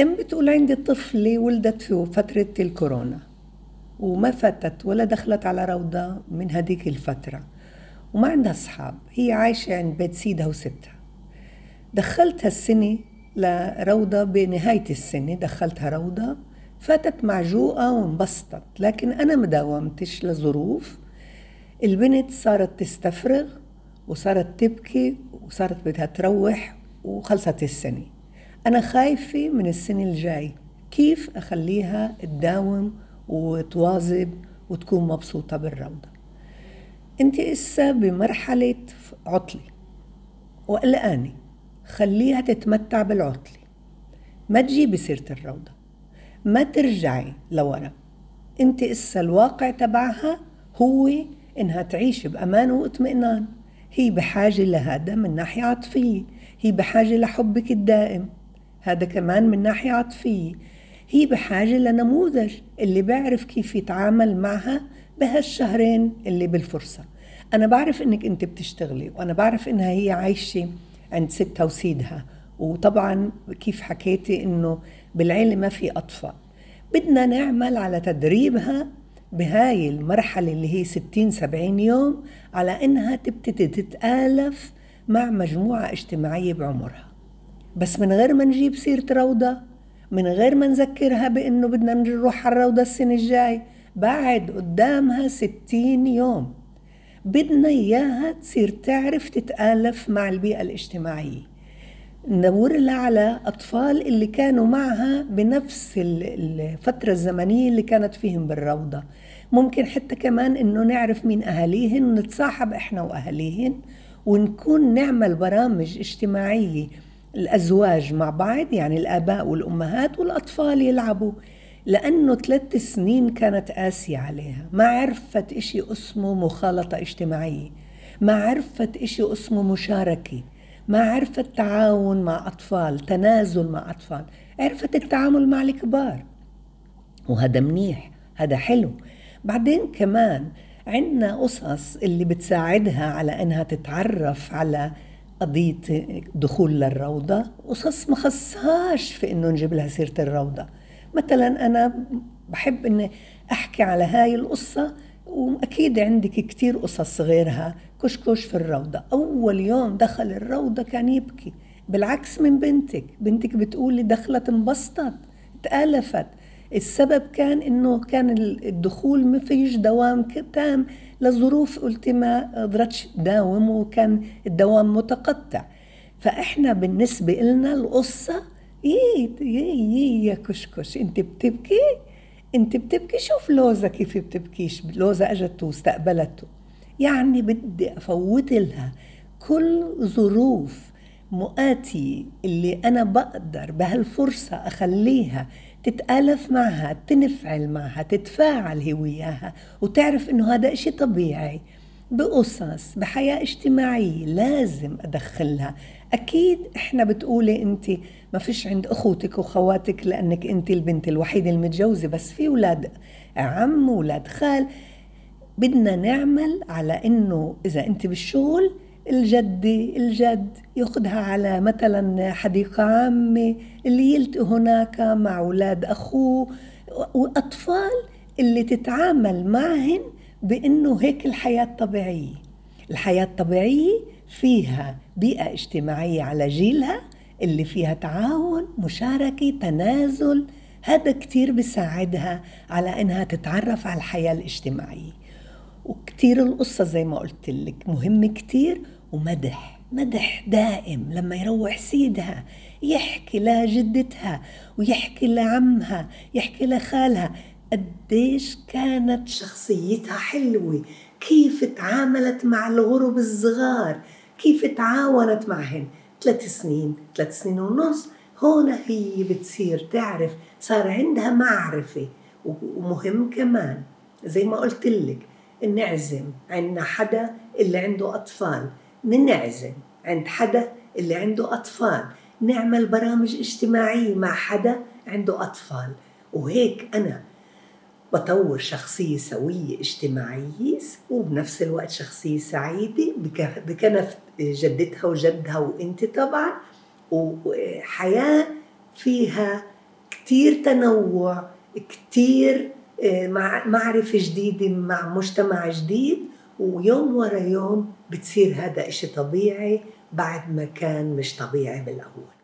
أم بتقول عندي طفلة ولدت في فترة الكورونا وما فاتت ولا دخلت على روضة من هذيك الفترة وما عندها أصحاب هي عايشة عند بيت سيدها وستها. دخلتها السنة لروضة بنهاية السنة دخلتها روضة فاتت معجوقة وانبسطت لكن أنا مداومتش لظروف. البنت صارت تستفرغ وصارت تبكي وصارت بدها تروح وخلصت السنة. أنا خايفة من السنة الجاي. كيف أخليها تداوم وتواظب وتكون مبسوطة بالروضة؟ أنت إسا بمرحلة عطلة. وقلقانة خليها تتمتع بالعطلة. ما تجيبي سيرة الروضة. ما ترجعي لورا. أنت إسا الواقع تبعها هو إنها تعيش بأمان واطمئنان. هي بحاجة لهذا من ناحية عاطفية. هي بحاجة لحبك الدائم. هذا كمان من ناحية عاطفية هي بحاجة لنموذج اللي بيعرف كيف يتعامل معها بهالشهرين اللي بالفرصة. أنا بعرف إنك أنت بتشتغلي وأنا بعرف إنها هي عايشة عند ستها وسيدها. وطبعا كيف حكيتي إنه بالعيلة ما في أطفال. بدنا نعمل على تدريبها بهاي المرحلة اللي هي 60 70 يوم على إنها تبتدي تتآلف مع مجموعة اجتماعية بعمرها. بس من غير ما نجيب سيرة روضة من غير ما نذكرها بأنه بدنا نروح على الروضة السنة الجاي بعد قدامها 60 يوم. بدنا إياها تصير تعرف تتآلف مع البيئة الاجتماعية. ندور لها على أطفال اللي كانوا معها بنفس الفترة الزمنية اللي كانت فيهم بالروضة. ممكن حتى كمان إنه نعرف مين أهاليهن ونتصاحب إحنا وأهاليهن ونكون نعمل برامج اجتماعية. الأزواج مع بعض يعني الآباء والأمهات والأطفال يلعبوا لأنه ثلاث سنين كانت قاسية عليها. ما عرفت إشي اسمه مخالطة اجتماعية ما عرفت إشي اسمه مشاركة ما عرفت تعاون مع أطفال تنازل مع أطفال. عرفت التعامل مع الكبار. وهذا منيح هذا حلو. بعدين كمان عندنا قصص اللي بتساعدها على إنها تتعرف على قضية دخول للروضة قصص ما خصهاش في إنه نجيب لها سيرة الروضة. مثلا أنا بحب إني أحكي على هاي القصة وأكيد عندك كتير قصص غيرها كشكش في الروضة. أول يوم دخل الروضة كان يبكي. بالعكس من بنتك. بنتك بتقولي دخلت انبسطت تآلفت السبب كان إنه كان الدخول ما فيش دوام تام لظروف قلت ما قدرتش تداوم وكان الدوام متقطع. فإحنا بالنسبة لنا القصة يي يي يا كشكش أنت بتبكي؟ أنت بتبكي؟ شوف لوزة كيف بتبكيش لوزة إجت واستقبلته. يعني بدي أفوت لها كل ظروف مؤاتي اللي أنا بقدر بهالفرصة أخليها تتآلف معها تنفعل معها تتفاعل هي وياها. وتعرف إنه هذا إشي طبيعي. بقصص بحياة اجتماعية لازم أدخلها. أكيد إحنا بتقولي أنت ما فيش عند أخوتك وخواتك لأنك أنت البنت الوحيدة المتجوزة بس في أولاد عم وأولاد خال. بدنا نعمل على إنه إذا أنت بالشغل الجدي الجد ياخذها على مثلا حديقة عامة اللي يلتقي هناك مع أولاد أخوه وأطفال اللي تتعامل معهن بأنه هيك الحياة الطبيعية. الحياة الطبيعية فيها بيئة اجتماعية على جيلها اللي فيها تعاون مشاركة تنازل. هذا كتير بيساعدها على إنها تتعرف على الحياة الاجتماعية. وكتير القصة زي ما قلت لك مهم كتير ومدح مدح دائم لما يروح سيدها يحكي لجدتها ويحكي لعمها يحكي لخالها قديش كانت شخصيتها حلوة كيف تعاملت مع الغرب الصغار كيف تعاونت معهن. ثلاث سنين ثلاث سنين ونص هون هي بتصير تعرف صار عندها معرفة ومهم كمان. زي ما قلت لك نعزم عندنا حدا اللي عنده أطفال. ننعزم عند حدا اللي عنده أطفال. نعمل برامج اجتماعية مع حدا عنده أطفال. وهيك أنا بطور شخصية سوية اجتماعية وبنفس الوقت شخصية سعيدة بكنف جدتها وجدها وانت طبعا. وحياة فيها كتير تنوع كتير آه، معرفة جديدة مع مجتمع جديد. ويوم ورا يوم بتصير هذا إشي طبيعي بعد ما كان مش طبيعي بالأول.